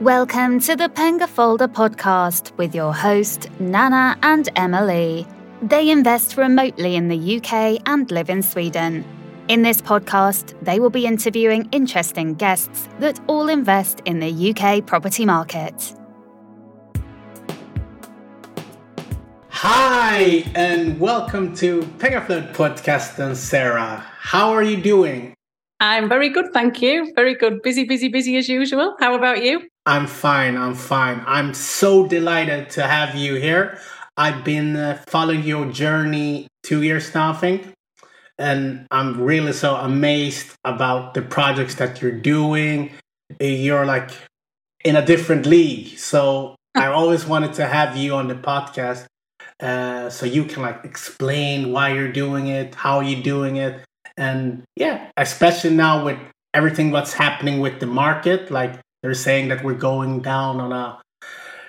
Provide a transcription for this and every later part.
Welcome to the Pengaflöd podcast with your host, Nana and Emily. They invest remotely in the UK and live in Sweden. In this podcast, they will be interviewing interesting guests that all invest in the UK property market. Hi, and welcome to Pengaflöd Podcast and Sarah. How are you doing? I'm very good, thank you. Very good. Busy, busy, busy as usual. How about you? I'm fine. I'm fine. I'm so delighted to have you here. I've been uh, following your journey two years now, I think. And I'm really so amazed about the projects that you're doing. You're like in a different league. So I always wanted to have you on the podcast uh, so you can like explain why you're doing it, how you're doing it, and yeah, especially now with everything what's happening with the market, like they're saying that we're going down on a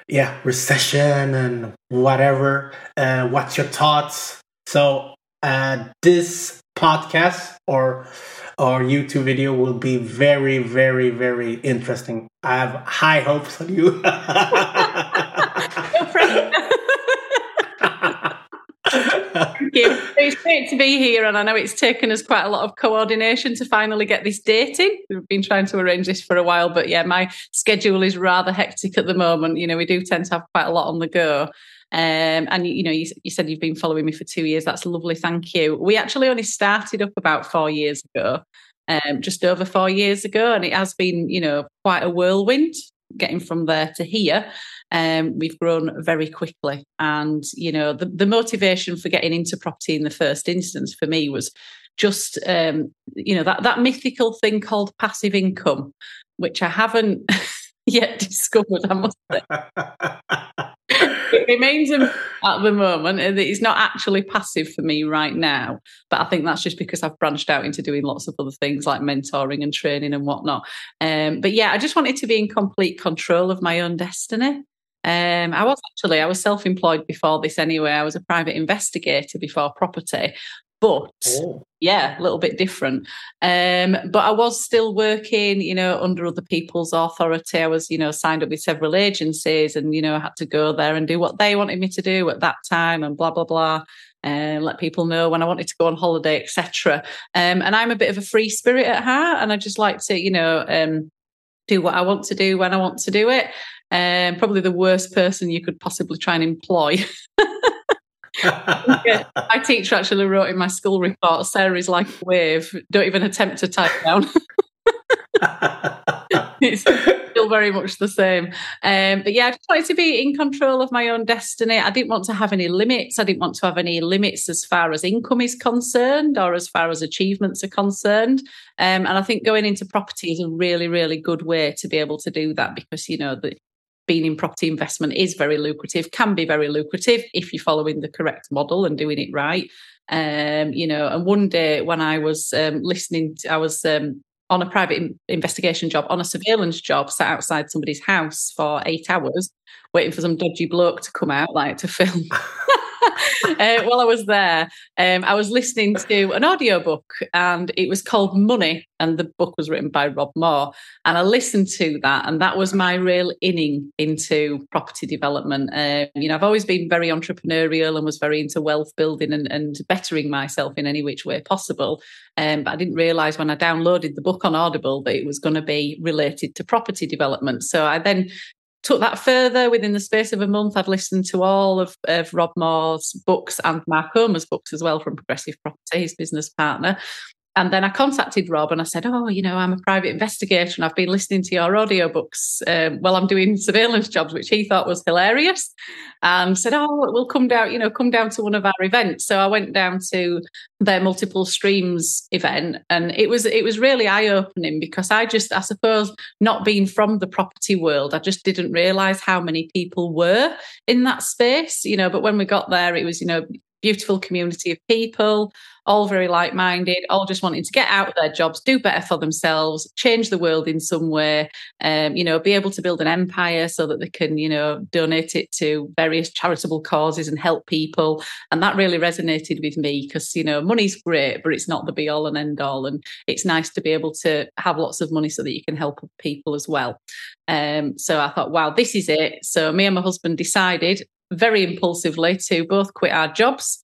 yeah recession and whatever. Uh, what's your thoughts? So uh, this podcast or or YouTube video will be very, very, very interesting. I have high hopes on you. Thank you. It's great to be here, and I know it's taken us quite a lot of coordination to finally get this dating. We've been trying to arrange this for a while, but yeah, my schedule is rather hectic at the moment. You know, we do tend to have quite a lot on the go. Um, and you know, you, you, said you've been following me for two years. That's lovely. Thank you. We actually only started up about four years ago, um, just over four years ago, and it has been, you know, quite a whirlwind getting from there to here um, we've grown very quickly. And, you know, the, the motivation for getting into property in the first instance for me was just, um, you know, that, that mythical thing called passive income, which I haven't yet discovered, I must say. it remains at the moment and it's not actually passive for me right now but i think that's just because i've branched out into doing lots of other things like mentoring and training and whatnot um, but yeah i just wanted to be in complete control of my own destiny um, I was actually I was self-employed before this anyway. I was a private investigator before property, but oh. yeah, a little bit different. Um, but I was still working, you know, under other people's authority. I was, you know, signed up with several agencies, and you know, I had to go there and do what they wanted me to do at that time, and blah blah blah. And let people know when I wanted to go on holiday, etc. Um, and I'm a bit of a free spirit at heart, and I just like to, you know, um, do what I want to do when I want to do it. Um, probably the worst person you could possibly try and employ. my teacher actually wrote in my school report, Sarah is like a wave. Don't even attempt to type down. it's still very much the same. Um, but yeah, I just wanted to be in control of my own destiny. I didn't want to have any limits. I didn't want to have any limits as far as income is concerned or as far as achievements are concerned. Um, and I think going into property is a really, really good way to be able to do that because, you know, the, being in property investment is very lucrative, can be very lucrative if you're following the correct model and doing it right. Um, you know, and one day when I was um, listening, to, I was um, on a private in- investigation job, on a surveillance job, sat outside somebody's house for eight hours, waiting for some dodgy bloke to come out, like to film. uh, while I was there, um, I was listening to an audiobook and it was called Money, and the book was written by Rob Moore. And I listened to that, and that was my real inning into property development. Uh, you know, I've always been very entrepreneurial and was very into wealth building and, and bettering myself in any which way possible. Um, but I didn't realize when I downloaded the book on Audible that it was going to be related to property development. So I then took that further within the space of a month. I'd listened to all of, of Rob Moore's books and Mark Homer's books as well from Progressive Property, his business partner. And then I contacted Rob and I said, Oh, you know, I'm a private investigator and I've been listening to your audiobooks um, while I'm doing surveillance jobs, which he thought was hilarious. And said, Oh, we'll come down, you know, come down to one of our events. So I went down to their multiple streams event and it was it was really eye-opening because I just, I suppose, not being from the property world, I just didn't realise how many people were in that space, you know, but when we got there, it was, you know, beautiful community of people all very like minded, all just wanting to get out of their jobs, do better for themselves, change the world in some way, um, you know, be able to build an empire so that they can, you know, donate it to various charitable causes and help people. And that really resonated with me because, you know, money's great, but it's not the be all and end all. And it's nice to be able to have lots of money so that you can help people as well. Um, so I thought, wow, this is it. So me and my husband decided very impulsively to both quit our jobs.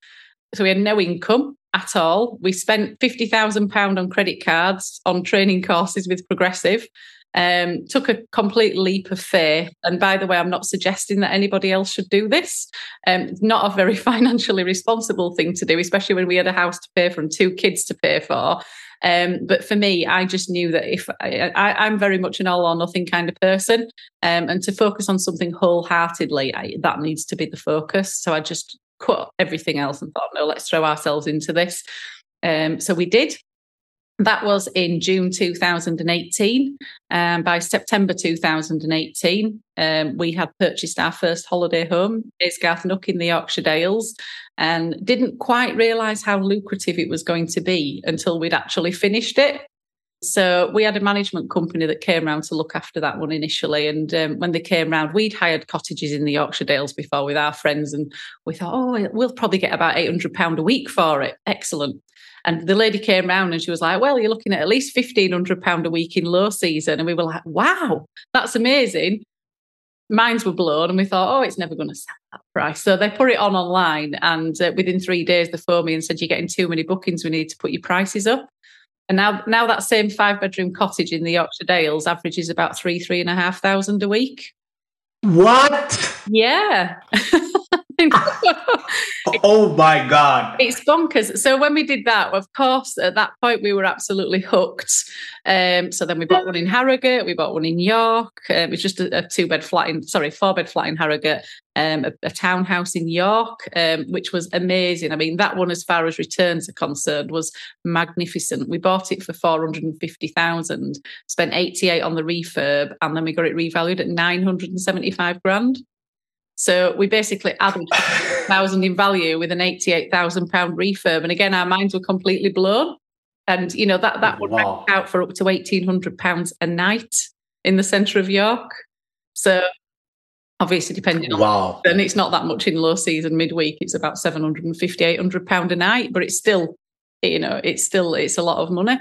So we had no income at all. We spent £50,000 on credit cards on training courses with Progressive. Um, took a complete leap of faith. And by the way, I'm not suggesting that anybody else should do this. Um, not a very financially responsible thing to do, especially when we had a house to pay for and two kids to pay for. Um, but for me, I just knew that if I, am very much an all or nothing kind of person, um, and to focus on something wholeheartedly, I, that needs to be the focus. So I just cut everything else and thought, no, let's throw ourselves into this. Um, so we did. That was in June 2018. Um, by September 2018, um, we had purchased our first holiday home, Aysgarth Nook in the Yorkshire Dales, and didn't quite realise how lucrative it was going to be until we'd actually finished it. So we had a management company that came around to look after that one initially. And um, when they came round, we'd hired cottages in the Yorkshire Dales before with our friends, and we thought, oh, we'll probably get about eight hundred pound a week for it. Excellent. And the lady came round and she was like, Well, you're looking at at least £1,500 a week in low season. And we were like, Wow, that's amazing. Minds were blown, and we thought, Oh, it's never going to sell that price. So they put it on online. And uh, within three days, they phoned me and said, You're getting too many bookings. We need to put your prices up. And now, now that same five bedroom cottage in the Yorkshire Dales averages about three, three and a half thousand a week. What? Yeah. oh my god. It's bonkers. So when we did that of course at that point we were absolutely hooked. Um, so then we bought one in harrogate we bought one in york. Um, it was just a, a two bed flat in sorry four bed flat in harrogate um, a, a, townhouse in york um, which was amazing. I mean that one as far as returns are concerned was magnificent. We bought it for 450000 spent 88 on the refurb and then we got it revalued at 975 grand so we basically added thousand in value with an eighty-eight thousand pound refurb, and again, our minds were completely blown. And you know that that would wow. out for up to eighteen hundred pounds a night in the centre of York. So obviously, depending on wow, then it's not that much in low season midweek. It's about 750, 800 pound a night, but it's still, you know, it's still it's a lot of money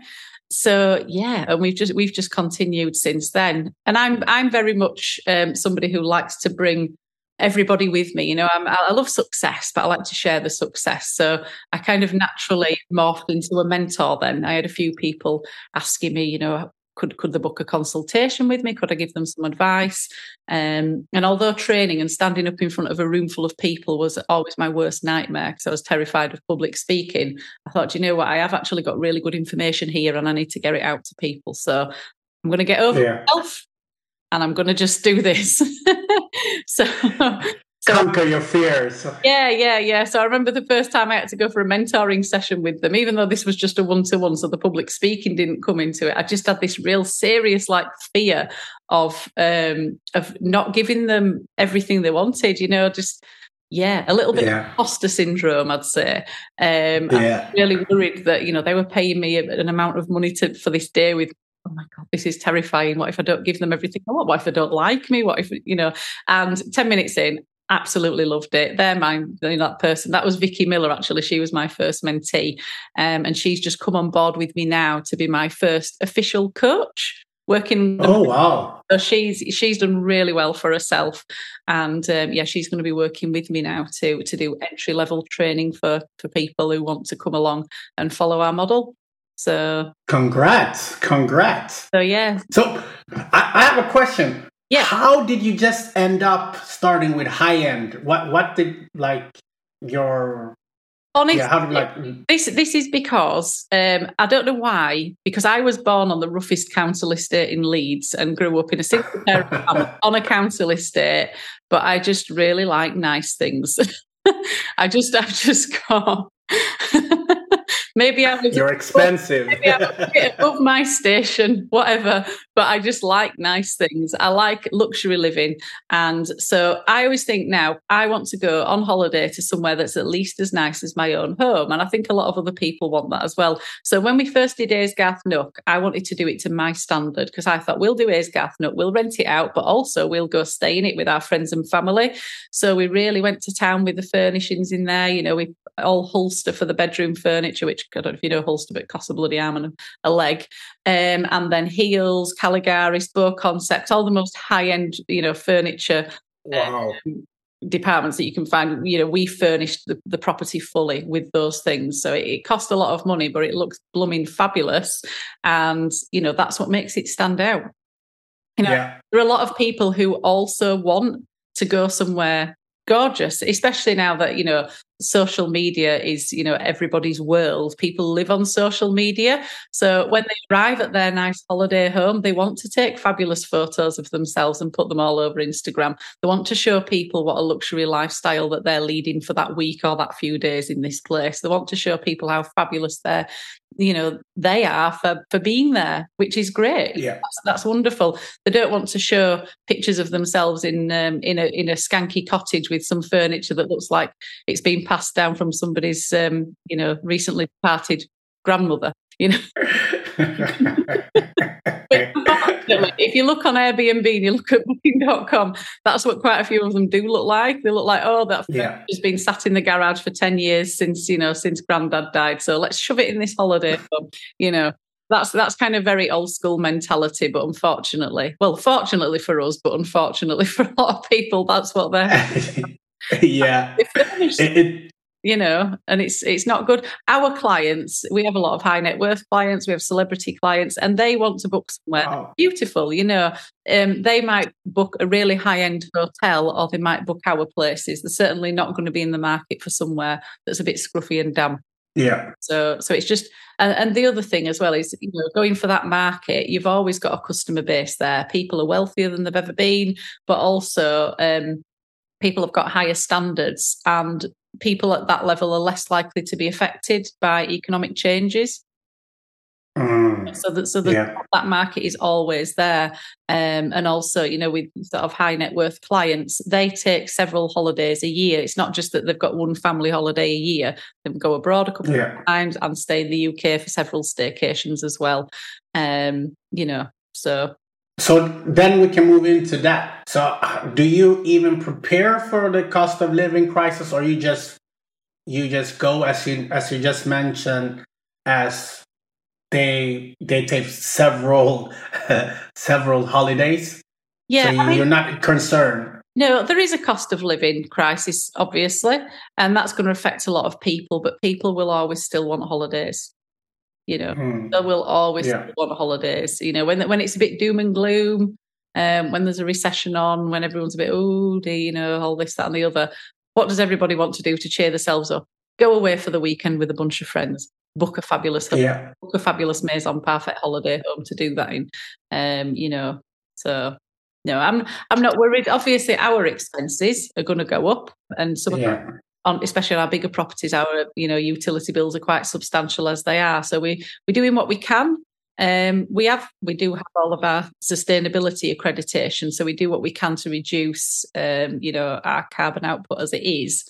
so yeah and we've just we've just continued since then and i'm i'm very much um, somebody who likes to bring everybody with me. You know, I'm, i love success, but I like to share the success. So I kind of naturally morphed into a mentor. Then I had a few people asking me, you know, could could they book a consultation with me? Could I give them some advice? Um, and although training and standing up in front of a room full of people was always my worst nightmare because I was terrified of public speaking, I thought, you know what, I have actually got really good information here, and I need to get it out to people. So I'm going to get over yeah. myself and I'm going to just do this. so, so, conquer your fears. Yeah, yeah, yeah. So I remember the first time I had to go for a mentoring session with them, even though this was just a one to one, so the public speaking didn't come into it. I just had this real serious like fear of um of not giving them everything they wanted. You know, just yeah, a little bit yeah. of imposter syndrome, I'd say. Um, yeah. I'm really worried that you know they were paying me an amount of money to for this day with oh my god this is terrifying. What if i don't give them everything i want? What if i don't like me? What if you know? And 10 minutes in absolutely loved it. They're my that person that was vicky miller actually. She was my first mentee. Um, and she's just come on board with me now to be my first official coach working oh wow. So she's she's done really well for herself. And um, yeah she's going to be working with me now to to do entry level training for for people who want to come along and follow our model so congrats, congrats. So yeah. So I, I have a question. Yeah. How did you just end up starting with high end? What what did like your Honestly, yeah, how did, like this this is because um, I don't know why. Because I was born on the roughest council estate in Leeds and grew up in a single parent family on a council estate. But I just really like nice things. I just I've just got maybe I was you're expensive. maybe I'm a bit above my station, whatever. But I just like nice things. I like luxury living, and so I always think now I want to go on holiday to somewhere that's at least as nice as my own home, and I think a lot of other people want that as well. So when we first did Aysgarth Nook, I wanted to do it to my standard because I thought we'll do Aysgarth Nook, we'll rent it out, but also we'll go stay in it with our friends and family. So we really went to town with the furnishings in there. You know, we all Hülsta for the bedroom furniture, which I don't know if you know Hülsta, but it costs a bloody arm and a leg. Um, and then Heal's, Caligari, Spore Concepts, all the most high end, you know, furniture. Wow. Um, departments that you can find you know we furnished the, the property fully with those things so it, it cost a lot of money but it looks blooming fabulous and you know that's what makes it stand out you know Yeah. there are a lot of people who also want to go somewhere gorgeous especially now that you know social media is you know everybody's world. People live on social media. So when they arrive at their nice holiday home they want to take fabulous photos of themselves and put them all over instagram. They want to show people what a luxury lifestyle that they're leading for that week or that few days in this place. They want to show people how fabulous they're you know they are for for being there which is great. Yeah. that's, that's wonderful. They don't want to show pictures of themselves in um, in a in a skanky cottage with some furniture that looks like it's been passed down from somebody's um, you know recently departed grandmother you know if you look on Airbnb and you look at booking.com, that's what quite a few of them do look like. They look like, oh, that Yeah. has been sat in the garage for 10 years since, you know, since granddad died. So let's shove it in this holiday home, you know. That's that's kind of very old school mentality, but unfortunately, well, fortunately for us, but unfortunately for a lot of people, that's what they're yeah. It, it, you know and it's it's not good. Our clients we have a lot of high net worth clients we have celebrity clients and they want to book somewhere wow. beautiful you know. Um, they might book a really high end hotel or they might book our places. They're certainly not going to be in the market for somewhere that's a bit scruffy and damp. Yeah. so so it's just and, and the other thing as well is you know going for that market you've always got a customer base there. People are wealthier than they've ever been but also um, people have got higher standards and people at that level are less likely to be affected by economic changes. Mm, so that so that, yeah. that market is always there. Um, and also you know with sort of high net worth clients they take several holidays a year. It's not just that they've got one family holiday a year. They go abroad a couple Yeah. of times and stay in the uk for several staycations as well. Um, you know so So then we can move into that. So, do you even prepare for the cost of living crisis, or you just you just go as you as you just mentioned, as they they take several several holidays. yeah so I mean- you're not concerned. No, there is a cost of living crisis, obviously, and that's going to affect a lot of people, but people will always still want holidays. You know, Hmm. they will always Yeah. want holidays. You know, when when it's a bit doom and gloom, um, when there's a recession on, when everyone's a bit, oh, dear, you know, all this, that, and the other, what does everybody want to do to cheer themselves up? Go away for the weekend with a bunch of friends, book a fabulous Yeah. book a fabulous maison parfait holiday home to do that in. Um, you know, so no, I'm I'm not worried. Obviously, our expenses are going to go up, and some of Yeah. On especially on our bigger properties, our you know utility bills are quite substantial as they are. So we we're doing what we can. Um, we have we do have all of our sustainability accreditation, so we do what we can to reduce um, you know our carbon output as it is.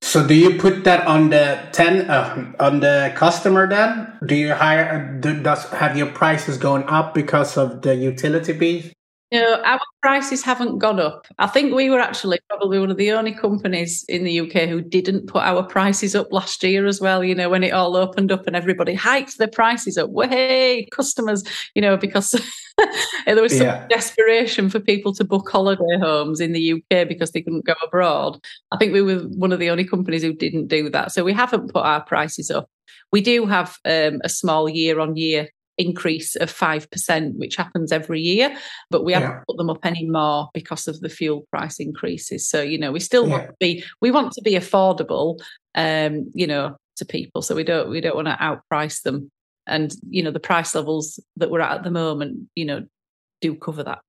So do you put that on the ten uh, on the customer then? Do you hire? Do, does have your prices going up because of the utility fees? No, our prices haven't gone up. I think we were actually probably one of the only companies in the UK who didn't put our prices up last year as well. You know, when it all opened up and everybody hiked their prices up. Way customers, you know, because there was some Yeah. desperation for people to book holiday homes in the UK because they couldn't go abroad. I think we were one of the only companies who didn't do that. So we haven't put our prices up. We do have um, a small year on year increase of 5%, which happens every year, but we haven't put them up anymore because of the fuel price increases. So, you know, we still want to be, we want to be affordable, um, you know, to people. So we don't, we don't want to outprice them. And, you know, the price levels that we're at at the moment, you know, do cover that.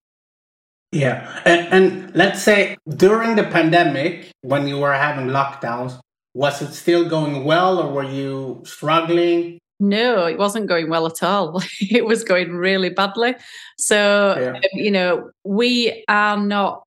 Yeah, and, and let's say during the pandemic, when you were having lockdowns, was it still going well or were you struggling? No, it wasn't going well at all. it was going really badly. So, yeah. um, you know, we are not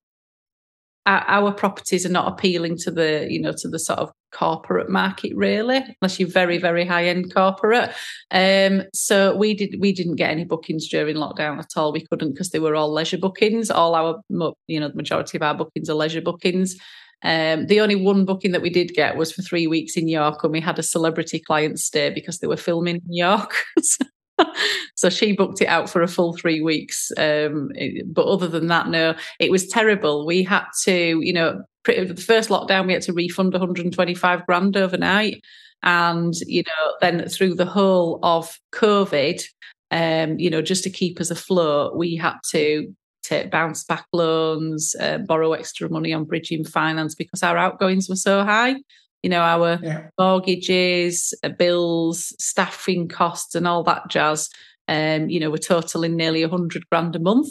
our properties are not appealing to the you know to the sort of corporate market really unless you're very very high end corporate um so we did we didn't get any bookings during lockdown at all we couldn't because they were all leisure bookings all our you know the majority of our bookings are leisure bookings um, the only one booking that we did get was for three weeks in York, and we had a celebrity client stay because they were filming in York. so she booked it out for a full three weeks. Um, but other than that, no, it was terrible. We had to, you know, pretty, the first lockdown, we had to refund 125 grand overnight. And, you know, then through the whole of COVID, um, you know, just to keep us afloat, we had to take bounce back loans, uh, borrow extra money on bridging finance because our outgoings were so high. You know, our yeah. mortgages, uh, bills, staffing costs, and all that jazz. Um, you know, we're totaling nearly a hundred grand a month,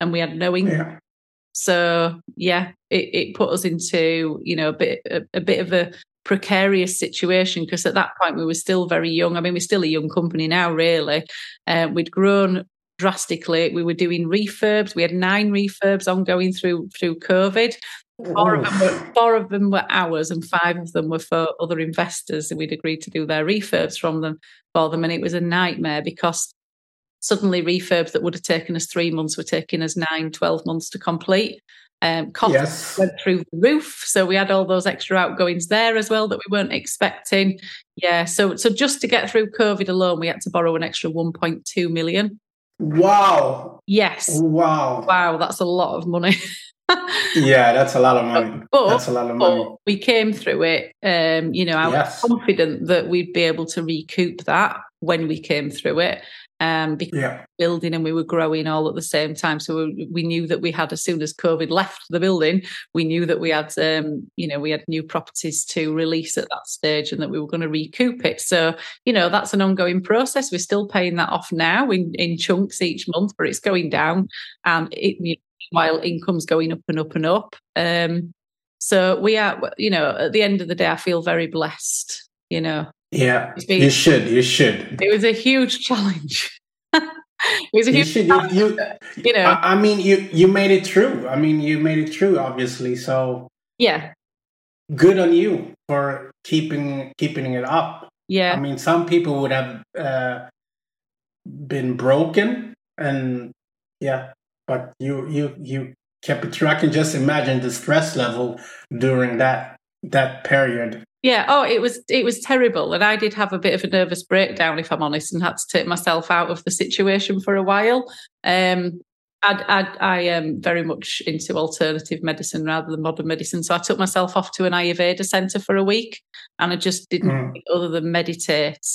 and we had no income. Yeah. So yeah, it, it put us into you know a bit a, a bit of a precarious situation because at that point we were still very young. I mean, we're still a young company now, really. Uh, we'd grown drastically. We were doing refurbs. We had nine refurbs ongoing through through COVID. Four of, them were, four of them were ours, and five of them were for other investors. And we'd agreed to do their refurbs from them for them, and it was a nightmare because suddenly refurbs that would have taken us three months were taking us nine, 12 months to complete. Um, costs yes. went through the roof, so we had all those extra outgoings there as well that we weren't expecting. Yeah, so so just to get through COVID alone, we had to borrow an extra 1.2 million. Wow. Yes. Wow. Wow, that's a lot of money. yeah, that's a lot of money. But, that's a lot of money. we came through it. Um, you know, I yes. was confident that we'd be able to recoup that when we came through it. Um, because yeah. building and we were growing all at the same time. So we, we, knew that we had, as soon as COVID left the building, we knew that we had, um, you know, we had new properties to release at that stage, and that we were going to recoup it. So you know, that's an ongoing process. We're still paying that off now in in chunks each month, but it's going down, and it, while income's going up and up and up. Um, so we are, you know, at the end of the day, I feel very blessed. You know. Yeah, you should. You should. It was a huge challenge. it was a you huge. Should, you, you, you know. I, I mean, you you made it through. I mean, you made it through. Obviously, so yeah. Good on you for keeping keeping it up. Yeah. I mean, some people would have uh, been broken, and yeah, but you you you kept it true. I can just imagine the stress level during that that period. Yeah. Oh, it was it was terrible, and I did have a bit of a nervous breakdown, if I'm honest, and had to take myself out of the situation for a while. Um, I, I, I am very much into alternative medicine rather than modern medicine, so I took myself off to an Ayurveda centre for a week, and I just didn't mm. other than meditate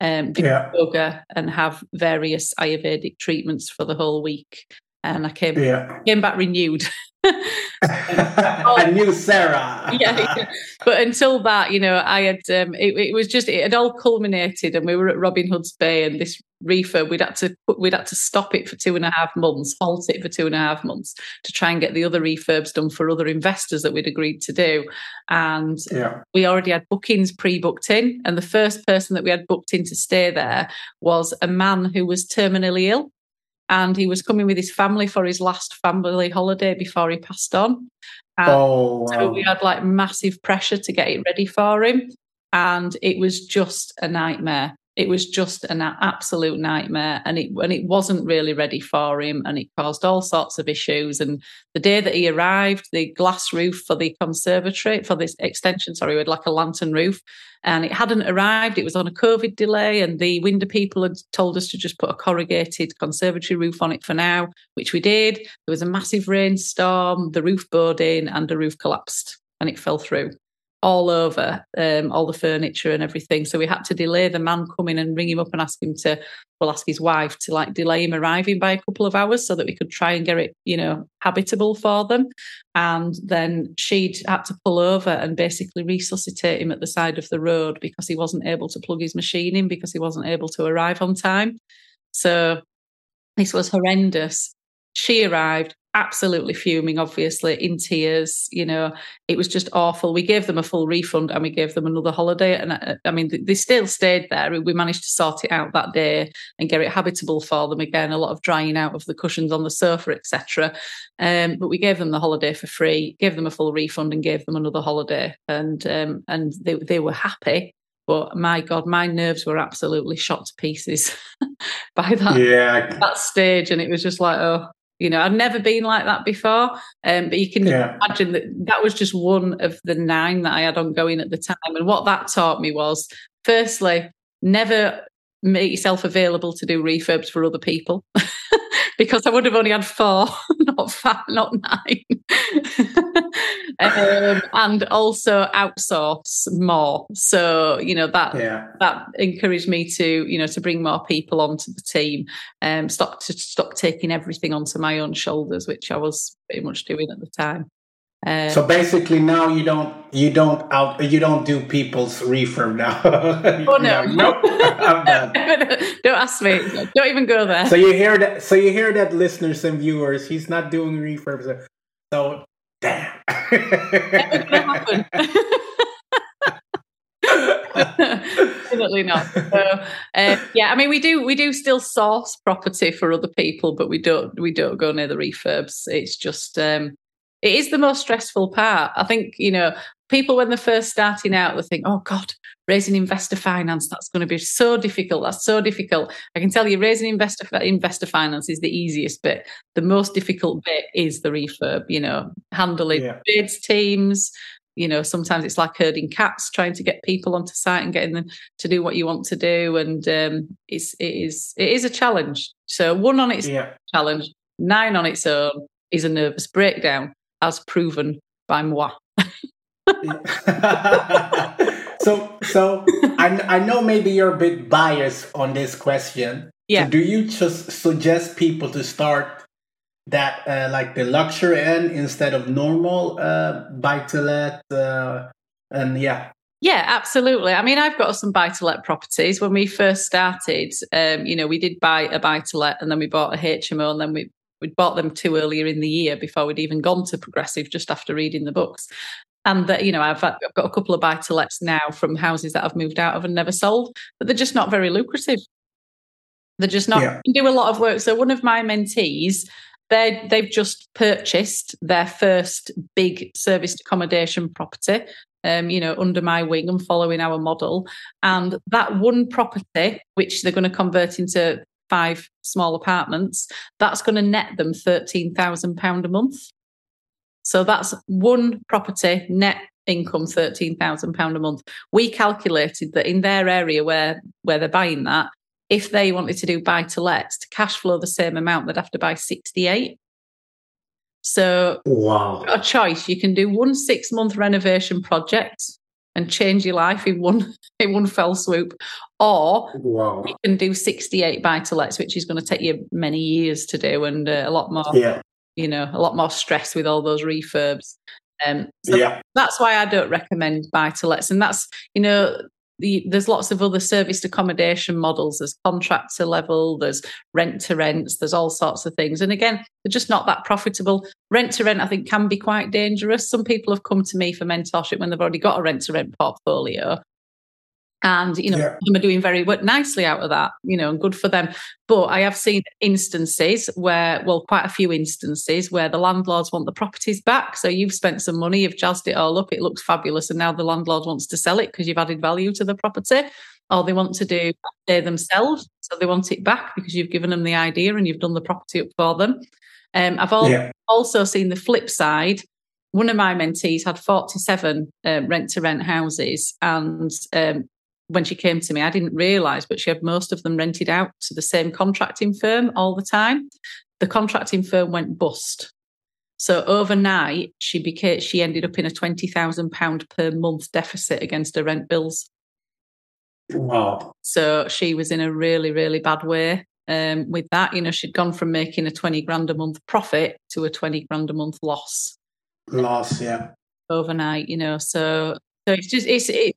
um, do yeah. yoga and have various Ayurvedic treatments for the whole week and I came yeah. came back renewed. I knew Sarah. yeah, yeah, but until that, you know, I had um, it, it, was just it had all culminated, and we were at Robin Hood's Bay, and this refurb we'd had to we'd had to stop it for two and a half months, halt it for two and a half months to try and get the other refurbs done for other investors that we'd agreed to do, and yeah. we already had bookings pre-booked in, and the first person that we had booked in to stay there was a man who was terminally ill and he was coming with his family for his last family holiday before he passed on. And oh, wow. so we had like massive pressure to get it ready for him, and it was just a nightmare it was just an absolute nightmare and it and it wasn't really ready for him and it caused all sorts of issues. And the day that he arrived the glass roof for the conservatory for this extension sorry had like a lantern roof and it hadn't arrived. It was on a covid delay and the window people had told us to just put a corrugated conservatory roof on it for now which we did. There was a massive rainstorm the roof bowed in and the roof collapsed and it fell through all over um, all the furniture and everything. So we had to delay the man coming and ring him up and ask him to, well, ask his wife to like delay him arriving by a couple of hours so that we could try and get it, you know, habitable for them. And then she'd had to pull over and basically resuscitate him at the side of the road because he wasn't able to plug his machine in because he wasn't able to arrive on time. So this was horrendous. She arrived, absolutely fuming, obviously, in tears. You know, it was just awful. We gave them a full refund and we gave them another holiday. And I, uh, I mean, they still stayed there. We managed to sort it out that day and get it habitable for them again. A lot of drying out of the cushions on the sofa, etc. Um, but we gave them the holiday for free, gave them a full refund, and gave them another holiday. And um, and they they were happy. But my God, my nerves were absolutely shot to pieces by that yeah. that stage, and it was just like, oh, you know, I've never been like that before. Um, but you can yeah. imagine that that was just one of the nine that I had ongoing at the time. And what that taught me was, firstly, never make yourself available to do refurbs for other people. because I would have only had four, not five, not nine. um, and also outsource more. So you know that yeah. that encouraged me to you know to bring more people onto the team. Um, stop to stop taking everything onto my own shoulders, which I was pretty much doing at the time. Um, so basically, now you don't you don't out you don't do people's refurb now. oh no, no, don't ask me. Don't even go there. So you hear that? So you hear that, listeners and viewers? He's not doing refurbs. So damn, never gonna happen. Definitely not. So, uh, yeah, I mean, we do we do still source property for other people, but we don't we don't go near the refurbs. It's just um, it is the most stressful part. I think, you know, people when they're first starting out, they think, oh God, raising investor finance, that's going to be so difficult. That's so difficult. I can tell you, raising investor investor finance is the easiest bit. The most difficult bit is the refurb, you know, handling yeah. bids teams. You know, sometimes it's like herding cats, trying to get people onto site and getting them to do what you want to do. And um, it's it is it is a challenge. So one on its yeah. challenge, nine on its own is a nervous breakdown as proven by moi. so, so I, I know maybe you're a bit biased on this question. Yeah. So do you just suggest people to start that uh, like the luxury end instead of normal uh, buy to let? Uh, and yeah. Yeah, absolutely. I mean, I've got some buy to let properties. When we first started, um, you know, we did buy a buy to let and then we bought a HMO and then we we'd bought them two earlier in the year before we'd even gone to progressive just after reading the books and that you know I've, I've got a couple of buy to lets now from houses that I've moved out of and never sold but they're just not very lucrative they're just not yeah. do a lot of work so one of my mentees they they've just purchased their first big serviced accommodation property um, you know, under my wing and following our model. And that one property, which they're going to convert into five small apartments, that's going to net them £13,000 a month. So that's one property net income £13,000 a month. We calculated that in their area where, where they're buying that, if they wanted to do buy to let to cash flow the same amount, they'd have to buy 68. So, wow. a choice. You can do one six month renovation project and change your life in one in one fell swoop, or wow. you can do 68 buy to lets, which is going to take you many years to do and uh, a lot more, yeah. you know, a lot more stress with all those refurbs. Um, so yeah. that's why I don't recommend buy to lets. And that's, you know, the, there's lots of other serviced accommodation models. There's contractor level, there's rent to rents, there's all sorts of things. And again, they're just not that profitable. Rent to rent, I think, can be quite dangerous. Some people have come to me for mentorship when they've already got a rent to rent portfolio and you know yeah. them are doing very nicely out of that you know and good for them. But i have seen instances where well quite a few instances where the landlords want the properties back. So you've spent some money you've jazzed it all up it looks fabulous and now the landlord wants to sell it because you've added value to the property. Or they want to do they themselves so they want it back because you've given them the idea and you've done the property up for them. Um, i've yeah. also seen the flip side. One of my mentees had 47 uh, rent to rent houses and um, when she came to me, I didn't realize, but she had most of them rented out to the same contracting firm all the time. The contracting firm went bust. So overnight, she became she ended up in a twenty thousand pound per month deficit against her rent bills. Wow! So she was in a really, really bad way um, with that. You know, she'd gone from making a twenty grand a month profit to a twenty grand a month loss. Loss, yeah. Overnight, you know. So, so it's just it's it,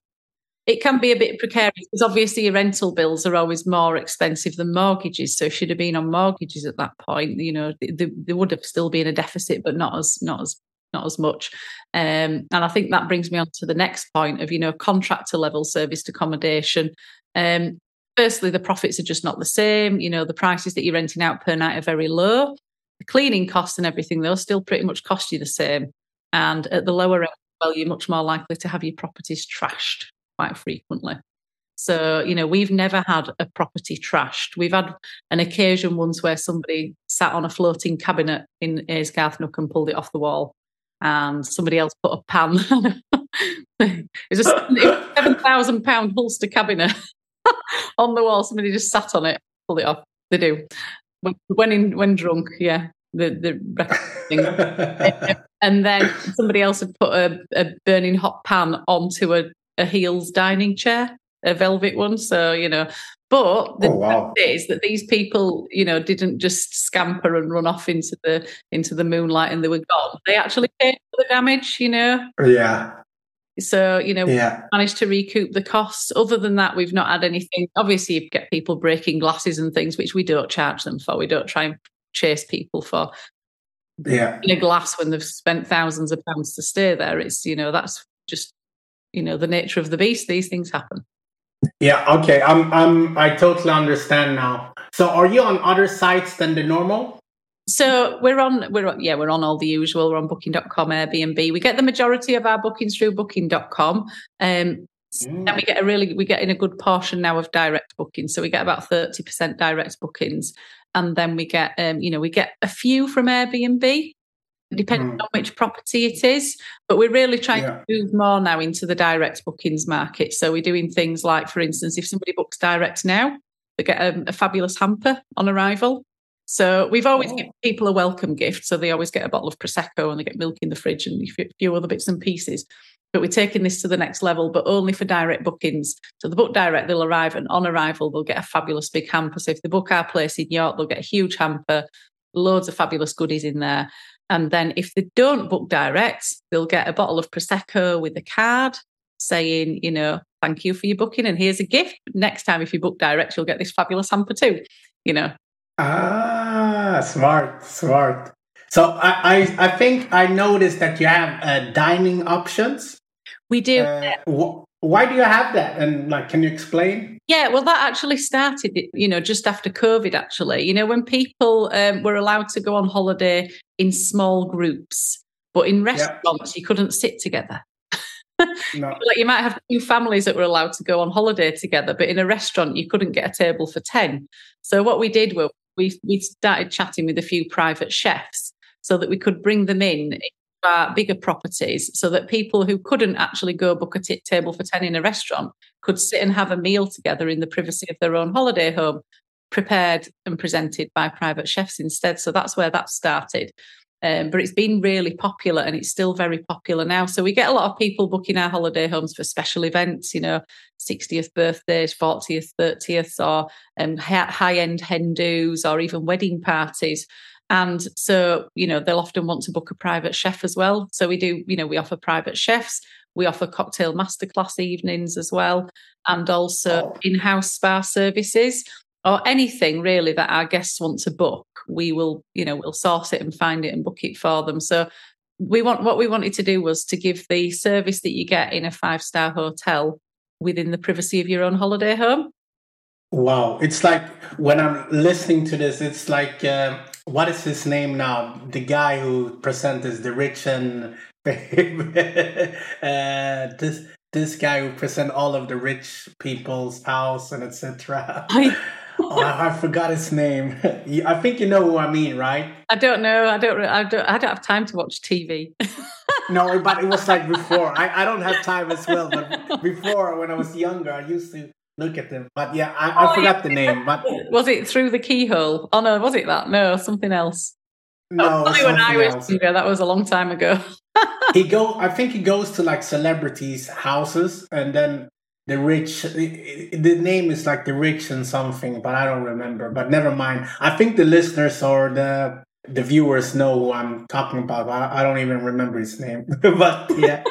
it can be a bit precarious because obviously your rental bills are always more expensive than mortgages. So should have been on mortgages at that point, you know, they would have still been a deficit, but not as not as not as much. Um, and I think that brings me on to the next point of you know contractor level serviced accommodation. Um, firstly, the profits are just not the same. You know, the prices that you're renting out per night are very low. The cleaning costs and everything, they'll still pretty much cost you the same. And at the lower end, well, you're much more likely to have your properties trashed quite frequently. So, you know, we've never had a property trashed. We've had an occasion once where somebody sat on a floating cabinet in Aysgarth Nook and pulled it off the wall. And somebody else put a pan. it was a seven thousand pound Hülsta cabinet on the wall. Somebody just sat on it, pulled it off. They do when when, in, when drunk. Yeah, the the and then somebody else had put a, a burning hot pan onto a, a Heal's dining chair, a velvet one. So you know, but the oh, wow. is that these people, you know, didn't just scamper and run off into the into the moonlight and they were gone. They actually paid for the damage, you know. Oh, yeah. So, you know, yeah. managed to recoup the costs. Other than that, we've not had anything. Obviously, you get people breaking glasses and things, which we don't charge them for. We don't try and chase people for yeah. in a glass when they've spent thousands of pounds to stay there. It's, you know, that's just, you know, the nature of the beast. These things happen. Yeah, okay. I'm I'm I totally understand now. So are you on other sites than the normal? So we're on, we're on, yeah, we're on all the usual. We're on Booking.com, Airbnb. We get the majority of our bookings through Booking.com. Um, mm. And we get a really, we get in a good portion now of direct bookings. So we get about thirty percent direct bookings, and then we get, um, you know, we get a few from Airbnb, depending mm. on which property it is. But we're really trying yeah. to move more now into the direct bookings market. So we're doing things like, for instance, if somebody books direct now, they get a, a fabulous hamper on arrival. So we've always oh. given people a welcome gift. So they always get a bottle of Prosecco and they get milk in the fridge and a few other bits and pieces. But we're taking this to the next level, but only for direct bookings. So the book direct, they'll arrive and on arrival, they'll get a fabulous big hamper. So if they book our place in York, they'll get a huge hamper, loads of fabulous goodies in there. And then if they don't book direct, they'll get a bottle of Prosecco with a card saying, you know, thank you for your booking and here's a gift. Next time, if you book direct, you'll get this fabulous hamper too, you know. Ah, smart, smart. So I, I, I think I noticed that you have uh, dining options. We do. Uh, wh- why do you have that? And like, can you explain? Yeah, well, that actually started, you know, just after COVID. Actually, you know, when people um, were allowed to go on holiday in small groups, but in restaurants you couldn't sit together. no. Like you might have two families that were allowed to go on holiday together, but in a restaurant you couldn't get a table for ten. So what we did was we we started chatting with a few private chefs so that we could bring them in our bigger properties so that people who couldn't actually go book a t- table for 10 in a restaurant could sit and have a meal together in the privacy of their own holiday home prepared and presented by private chefs instead so that's where that started um, but it's been really popular and it's still very popular now. So we get a lot of people booking our holiday homes for special events, you know, 60th birthdays, 40th, 30th, or um, high end hen or even wedding parties. And so, you know, they'll often want to book a private chef as well. So we do, you know, we offer private chefs. We offer cocktail masterclass evenings as well, and also oh. in house spa services or anything really that our guests want to book we will you know we'll source it and find it and book it for them so we want what we wanted to do was to give the service that you get in a five star hotel within the privacy of your own holiday home wow it's like when i'm listening to this it's like uh, what is his name now the guy who presents the rich and uh, this this guy who present all of the rich people's house and etc oh, I, I, forgot his name. I think you know who I mean, right? I don't know. I don't. I don't. I don't have time to watch TV. no, but it was like before. I, I don't have time as well. But before, when I was younger, I used to look at them. But yeah, I, I oh, forgot yeah. the name. But was it through the keyhole? Oh no, was it that? No, something else. No, oh, when I was younger. That was a long time ago. he go. I think he goes to like celebrities' houses, and then the rich the name is like the rich and something but i don't remember but never mind i think the listeners or the the viewers know who I'm talking about. I, I don't even remember his name, but yeah.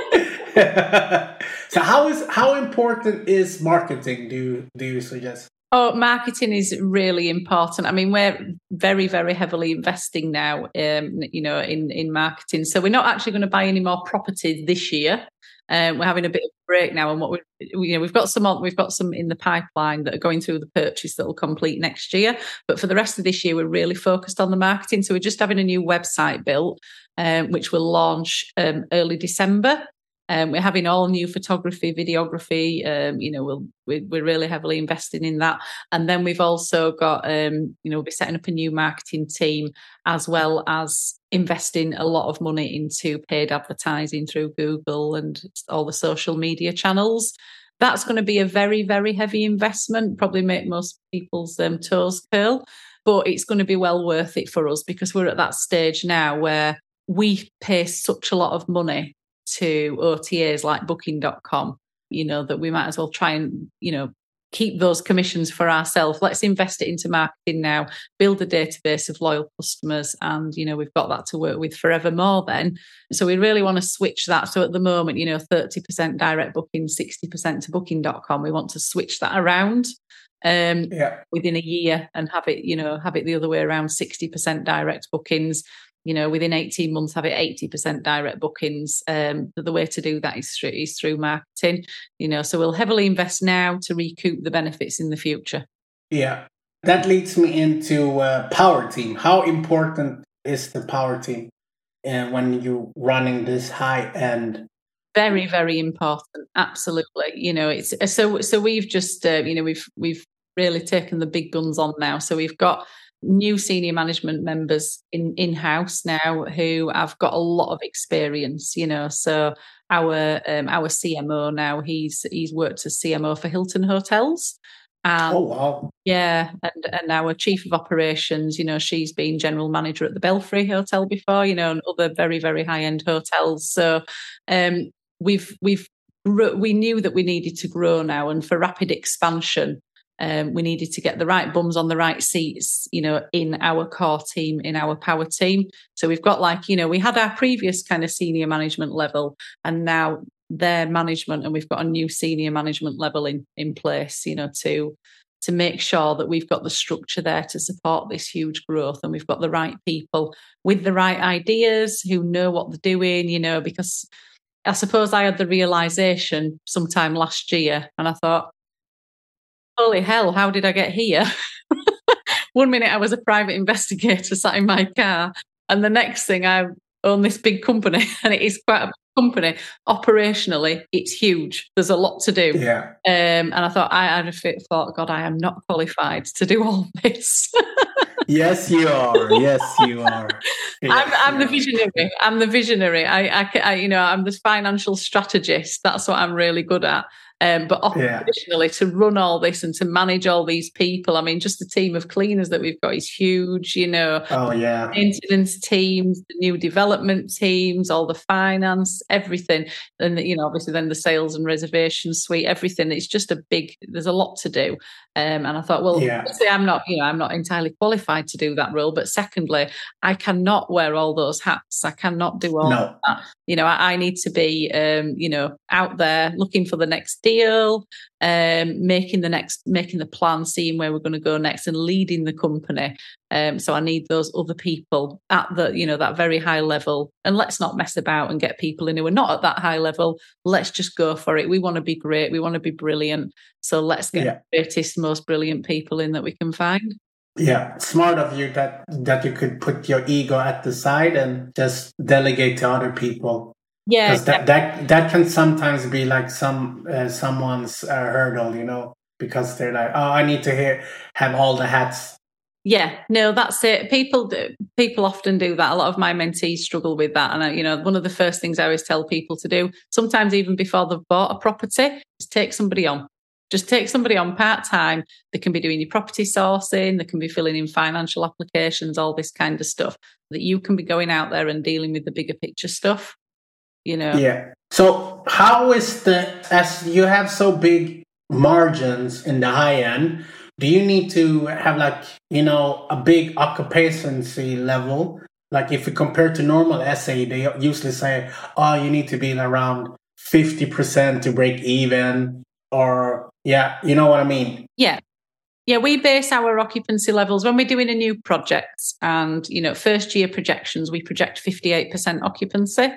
so how is how important is marketing? Do you, do you suggest? Oh, marketing is really important. I mean, we're very, very heavily investing now, um, you know, in in marketing. So we're not actually going to buy any more properties this year. Um, we're having a bit of a break now, and what we, you know, we've got some on, we've got some in the pipeline that are going through the purchase that will complete next year. But for the rest of this year, we're really focused on the marketing. So we're just having a new website built, um, which will launch um, early December. Um, we're having all new photography, videography. Um, you know, we'll, we're, we're really heavily investing in that. And then we've also got, um, you know, we'll be setting up a new marketing team as well as investing a lot of money into paid advertising through Google and all the social media channels. That's going to be a very, very heavy investment, probably make most people's um, toes curl, but it's going to be well worth it for us because we're at that stage now where we pay such a lot of money to OTAs like booking.com, you know, that we might as well try and, you know, keep those commissions for ourselves. Let's invest it into marketing now, build a database of loyal customers, and you know we've got that to work with forevermore. Then, so we really want to switch that. So at the moment, you know, thirty percent direct booking, sixty percent to Booking.com. We want to switch that around um, yeah. within a year and have it, you know, have it the other way around, sixty percent direct bookings, you know, within 18 months, have it 80% direct bookings. Um, the way to do that is through, is through marketing, you know, so we'll heavily invest now to recoup the benefits in the future. Yeah. That leads me into uh, power team. How important is the power team uh, when you're running this high end? Very, very important. Absolutely. You know, it's so, so we've just, uh, you know, we've, we've really taken the big guns on now. So we've got new senior management members in in house now who have got a lot of experience you know. So our um, our CMO now he's he's worked as CMO for Hilton Hotels. And, oh wow. yeah and and our chief of operations you know she's been general manager at the Belfry Hotel before you know and other very very high end hotels. So um we've we've we knew that we needed to grow now and for rapid expansion um, we needed to get the right bums on the right seats, you know, in our core team, in our power team. So we've got like, you know, we had our previous kind of senior management level and now their management and we've got a new senior management level in, in place, you know, to to make sure that we've got the structure there to support this huge growth and we've got the right people with the right ideas who know what they're doing, you know, because I suppose I had the realization sometime last year and I thought, holy hell, how did I get here? One minute I was a private investigator sat in my car, and the next thing I own this big company, and it is quite a company. Operationally, it's huge. There's a lot to do. Yeah. Um, and I thought I had a fit thought, God, I am not qualified to do all this. yes, you are. Yes, you are. Yes, I'm, I'm the visionary. I'm the visionary. I, I, I, you know, I'm the financial strategist. That's what I'm really good at. Um, but operationally, yeah. to run all this and to manage all these people, I mean, just the team of cleaners that we've got is huge. You know, oh yeah, maintenance teams, the new development teams, all the finance, everything, and you know, obviously then the sales and reservation suite, everything. It's just a big. There's a lot to do. Um, and I thought, well, yeah. I'm not, you know, I'm not entirely qualified to do that role. But secondly, I cannot wear all those hats. I cannot do all no. that. You know, I, I need to be, um, you know, out there looking for the next deal, um, making the next, making the plan, seeing where we're going to go next, and leading the company. Um, so I need those other people at the, you know, that very high level. And let's not mess about and get people in who are not at that high level. Let's just go for it. We want to be great. We want to be brilliant. So let's get yeah. the greatest, most brilliant people in that we can find. Yeah, smart of you that that you could put your ego at the side and just delegate to other people. Yeah, because that, that that can sometimes be like some uh, someone's uh, hurdle, you know, because they're like, oh, I need to hear have all the hats yeah, no, that's it. People do, people often do that. A lot of my mentees struggle with that, and I, you know, one of the first things I always tell people to do, sometimes even before they've bought a property, is take somebody on. Just take somebody on part time. They can be doing your property sourcing, they can be filling in financial applications, all this kind of stuff. That you can be going out there and dealing with the bigger picture stuff. You know. Yeah. So how is the as you have so big margins in the high end? do you need to have like you know a big occupancy level? Like if you compare to normal SA, they usually say, oh, you need to be around fifty percent to break even, or yeah, you know what I mean? Yeah, yeah, we base our occupancy levels when we're doing a new project and, you know, first year projections, we project 58% occupancy.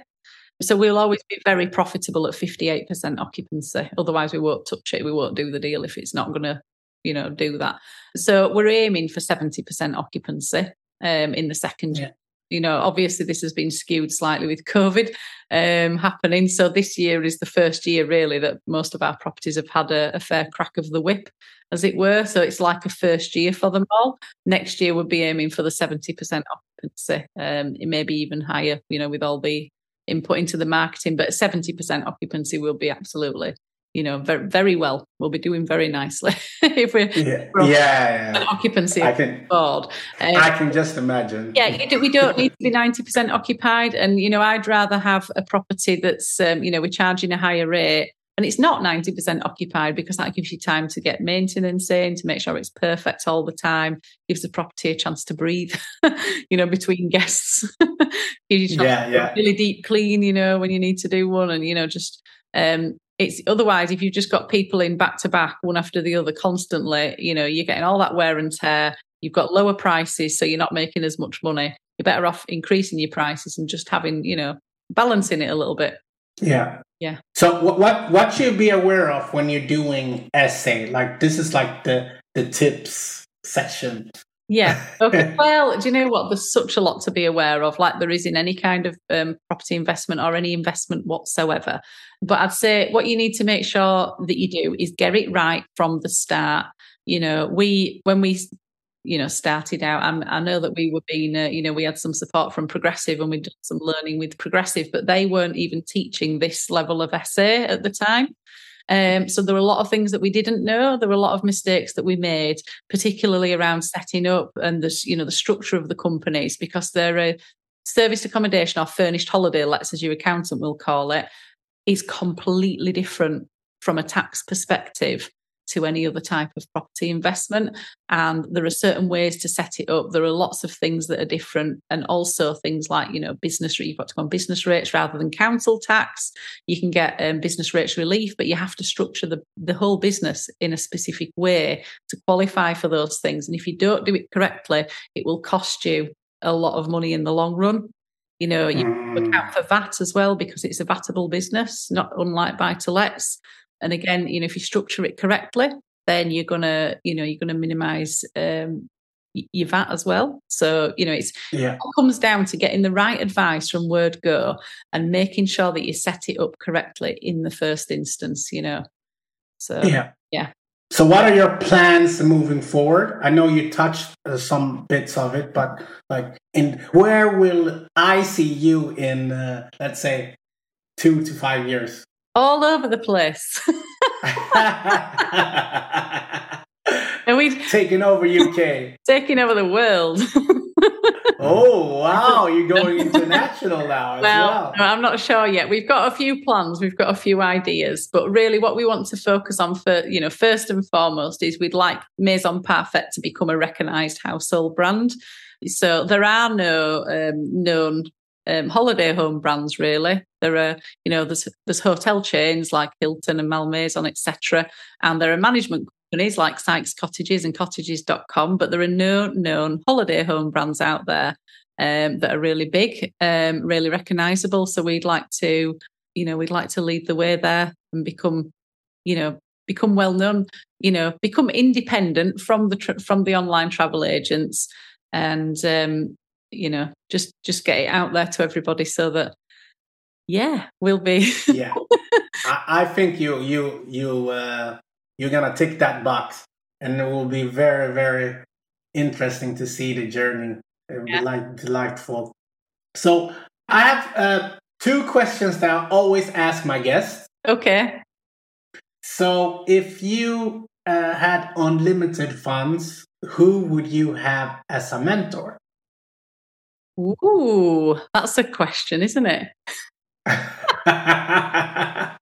So we'll always be very profitable at 58% occupancy. Otherwise, we won't touch it. We won't do the deal if it's not going to, you know, do that. So we're aiming for 70% occupancy um, in the second year. You know, obviously this has been skewed slightly with COVID um, happening. So this year is the first year really that most of our properties have had a, a fair crack of the whip as it were. So it's like a first year for them all. Next year, we'll be aiming for the 70% occupancy. Um, it may be even higher, you know, with all the input into the marketing, but 70% occupancy will be absolutely, you know, very, very well. We'll be doing very nicely if we're yeah, yeah, yeah. occupancy I can, board. Um, I can just imagine. Yeah, do, we don't need to be 90% occupied. And, you know, I'd rather have a property that's, um, you know, we're charging a higher rate and it's not 90% occupied because that gives you time to get maintenance in, to make sure it's perfect all the time, gives the property a chance to breathe, you know, between guests. yeah, yeah. Really deep clean, you know, when you need to do one. And, you know, just um it's otherwise if you've just got people in back to back, one after the other constantly, you know, you're getting all that wear and tear. You've got lower prices, so you're not making as much money. You're better off increasing your prices and just having, you know, balancing it a little bit. Yeah. Yeah. So what what what should be aware of when you're doing SA? Like this is like the the tips section. Yeah. Okay. well, do you know what? There's such a lot to be aware of, like there is in any kind of um, property investment or any investment whatsoever. But I'd say what you need to make sure that you do is get it right from the start. You know, we when we you know started out I'm, i know that we were being uh, you know we had some support from progressive and we did some learning with progressive but they weren't even teaching this level of SA at the time. Um, so there were a lot of things that we didn't know. There were a lot of mistakes that we made particularly around setting up and the you know the structure of the companies because they're a service accommodation or furnished holiday lets as your accountant will call it is completely different from a tax perspective to any other type of property investment. And there are certain ways to set it up. There are lots of things that are different, and also things like you know business. You've got to go on business rates rather than council tax. You can get um, business rates relief, but you have to structure the the whole business in a specific way to qualify for those things. And if you don't do it correctly, it will cost you a lot of money in the long run. You know, you mm. account for VAT as well because it's a vatable business, not unlike buy to lets. And again, you know, if you structure it correctly, then you're gonna, you know, you're gonna minimize um, your VAT as well. So, you know, it's yeah. it comes down to getting the right advice from word go and making sure that you set it up correctly in the first instance, you know. So yeah. Yeah. So what are your plans moving forward? I know you touched uh, some bits of it, but like in where will I see you in uh, let's say 2 to 5 years? All over the place. and we taking over UK, taking over the world. oh wow, you're going international now. well, well, I'm not sure yet. We've got a few plans, we've got a few ideas, but really, what we want to focus on for you know first and foremost is we'd like Maison Parfait to become a recognised household brand. So there are no um, known um, holiday home brands really. There are you know there's there's hotel chains like hilton and malmaison etc and there are management companies like sykes cottages and cottages.com but there are no known holiday home brands out there um, that are really big um, really recognizable so we'd like to you know we'd like to lead the way there and become you know become well known you know become independent from the from the online travel agents. And um, you know just just get it out there to everybody so that yeah we'll be yeah. I, I, think you you you uh you're gonna tick that box and it will be very very interesting to see the journey yeah. like delightful so i have uh two questions that i always ask my guests. Okay. So if you uh, had unlimited funds who would you have as a mentor Ooh, that's a question, isn't it?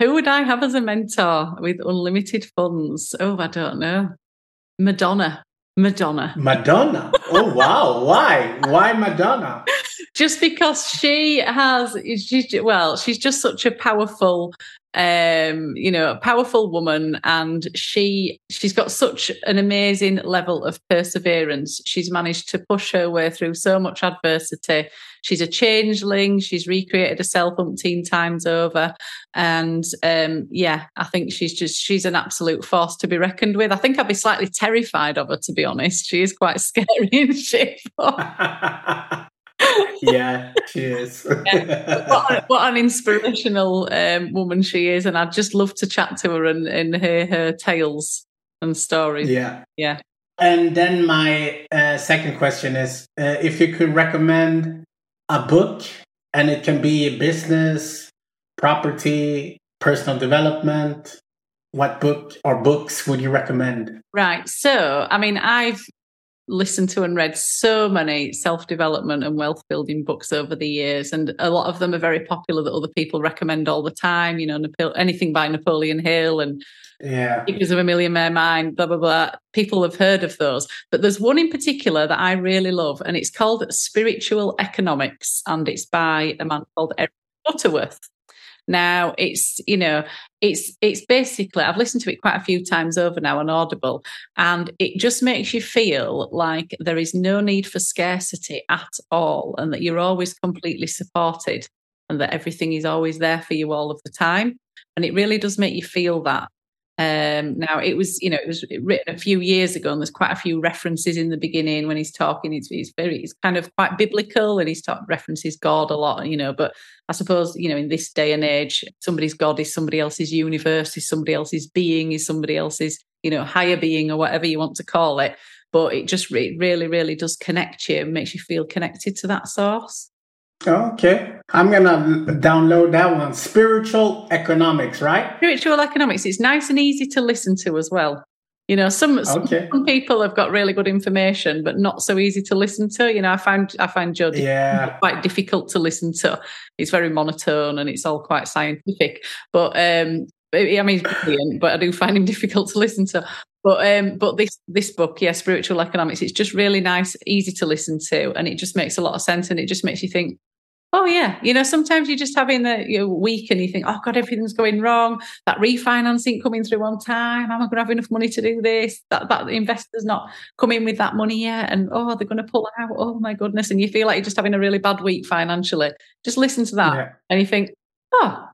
Who would I have as a mentor with unlimited funds? Oh, I don't know. Madonna. Madonna. Madonna. Oh wow. Why? Why Madonna? Just because she has well, she's just such a powerful um you know a powerful woman and she she's got such an amazing level of perseverance. She's managed to push her way through so much adversity. She's a changeling. She's recreated herself umpteen times over. And um yeah i think she's just she's an absolute force to be reckoned with. I think i'd be slightly terrified of her to be honest. She is quite scary isn't she yeah, she is. yeah. What, an, what, an inspirational um, woman she is, and I'd just love to chat to her and, and hear her tales and stories. Yeah, yeah. And then my uh, second question is, uh, if you could recommend a book, and it can be business, property, personal development. What book or books would you recommend? Right. So, I mean, I've listened to and read so many self development and wealth building books over the years, and a lot of them are very popular that other people recommend all the time. You know, anything by Napoleon Hill and yeah, because of a millionaire mind, blah blah blah. People have heard of those, but there's one in particular that I really love, and it's called Spiritual Economics, and it's by a man called Eric Butterworth. Now it's, you know, it's it's basically I've listened to it quite a few times over now on Audible, and it just makes you feel like there is no need for scarcity at all, and that you're always completely supported, and that everything is always there for you all of the time. And it really does make you feel that. Um, now it was, you know, it was written a few years ago, and there's quite a few references in the beginning when he's talking. It's, it's very, it's kind of quite biblical, and he's talk, references God a lot, you know. But I suppose, you know, in this day and age, somebody's God is somebody else's universe, is somebody else's being, is somebody else's, you know, higher being or whatever you want to call it. But it just re- really, really does connect you, and makes you feel connected to that source. Okay. I'm going to download that one. Spiritual economics, right? Spiritual economics. It's nice and easy to listen to as well. You know, some, okay. some people have got really good information, but not so easy to listen to. You know, I find I find Joe yeah. quite difficult to listen to. It's very monotone and it's all quite scientific. But um, I mean, he's brilliant, but I do find him difficult to listen to. But um, but this this book, yeah, spiritual economics, it's just really nice, easy to listen to, and it just makes a lot of sense, and it just makes you think, Oh yeah, you know sometimes you're just having the you know, week and you think, oh god, everything's going wrong. That refinancing coming through on time. Am I going to have enough money to do this? That that investor's not coming with that money yet, and oh, they're going to pull out. Oh my goodness, and you feel like you're just having a really bad week financially. Just listen to that, yeah. and you think, oh,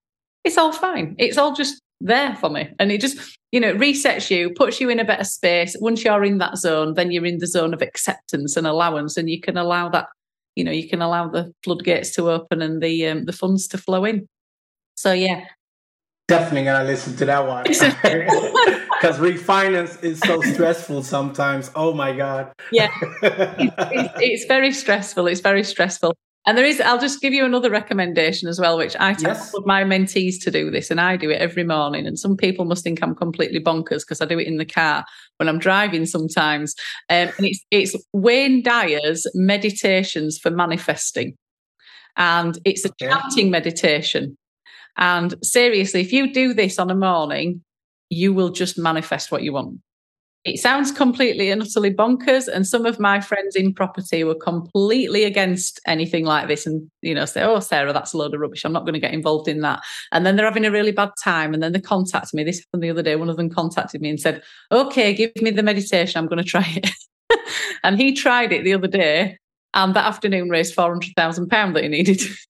it's all fine. It's all just there for me, and it just you know resets you, puts you in a better space. Once you're in that zone, then you're in the zone of acceptance and allowance, and you can allow that you know you can allow the floodgates to open and the um, the funds to flow in. So yeah, definitely gonna listen to that one because refinance is so stressful sometimes. Oh my god! Yeah, it's, it's, it's, very stressful. It's very stressful. And there is, I'll just give you another recommendation as well, which I tell yes. my mentees to do this, and I do it every morning. And some people must think I'm completely bonkers because I do it in the car when I'm driving sometimes. Um, and it's, it's Wayne Dyer's Meditations for Manifesting. And it's a okay. chanting meditation. And seriously, if you do this on a morning, you will just manifest what you want it sounds completely and utterly bonkers. And some of my friends in property were completely against anything like this and, you know, say, oh, Sarah, that's a load of rubbish. I'm not going to get involved in that. And then they're having a really bad time. And then they contact me. This happened the other day. One of them contacted me and said, okay, give me the meditation. I'm going to try it. and he tried it the other day and that afternoon raised £400,000 that he needed.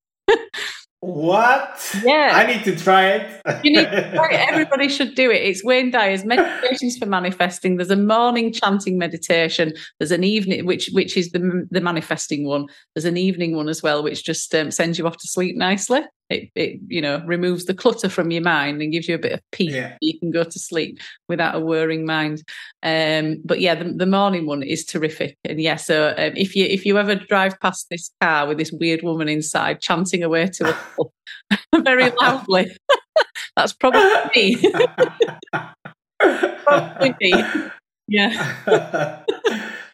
What? Yeah. I need to try it. you need to try it. Everybody should do it. It's Wayne Dyer's Meditations for Manifesting. There's a morning chanting meditation. There's an evening, which which is the the manifesting one. There's an evening one as well, which just um, sends you off to sleep nicely it, it you know removes the clutter from your mind and gives you a bit of peace. Yeah. you can go to sleep without a worrying mind. Um, but yeah the, the, morning one is terrific. And yeah so um, if you if you ever drive past this car with this weird woman inside chanting away to a very loudly that's probably me. Probably me. Yeah.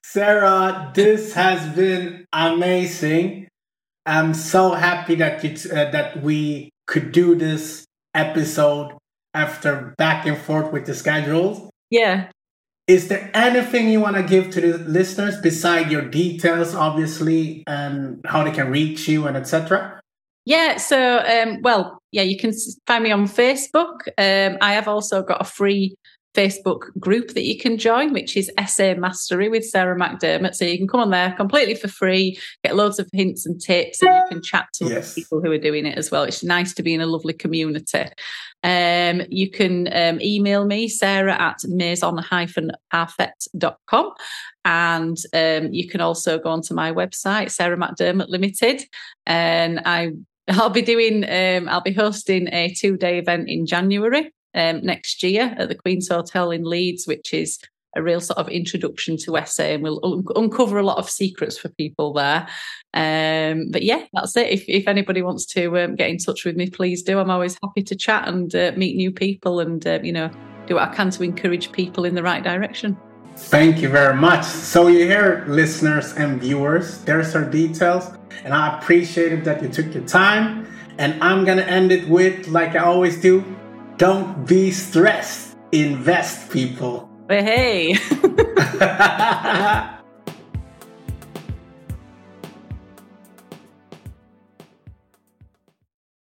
Sarah this has been amazing I'm so happy that you uh, that we could do this episode. after back and forth with the schedules. Yeah. Is there anything you want to give to the listeners beside your details, obviously, and how they can reach you and etc.? Yeah, so um, well, yeah, you can find me on Facebook. Um, I have also got a free Facebook group that you can join, which is SA Mastery with Sarah McDermott. So you can come on there completely for free, get loads of hints and tips, and you can chat to yes. people who are doing it as well. It's nice to be in a lovely community. Um, you can um, email me, sarah at maison-parfait.com. And um, you can also go onto my website, Sarah McDermott Limited. And I I'll be doing um, I'll be hosting a two day event in January um, next year at the Queen's Hotel in Leeds, which is a real sort of introduction to SA and we'll un- uncover a lot of secrets for people there. Um, but yeah, that's it. If, if anybody wants to um, get in touch with me, please do. I'm always happy to chat and uh, meet new people and, uh, you know, do what I can to encourage people in the right direction. Thank you very much. So, you hear, listeners and viewers, there's our details, and I appreciate it that you took your time. And I'm going to end it with, like I always do, don't be stressed. Invest, people. Hey.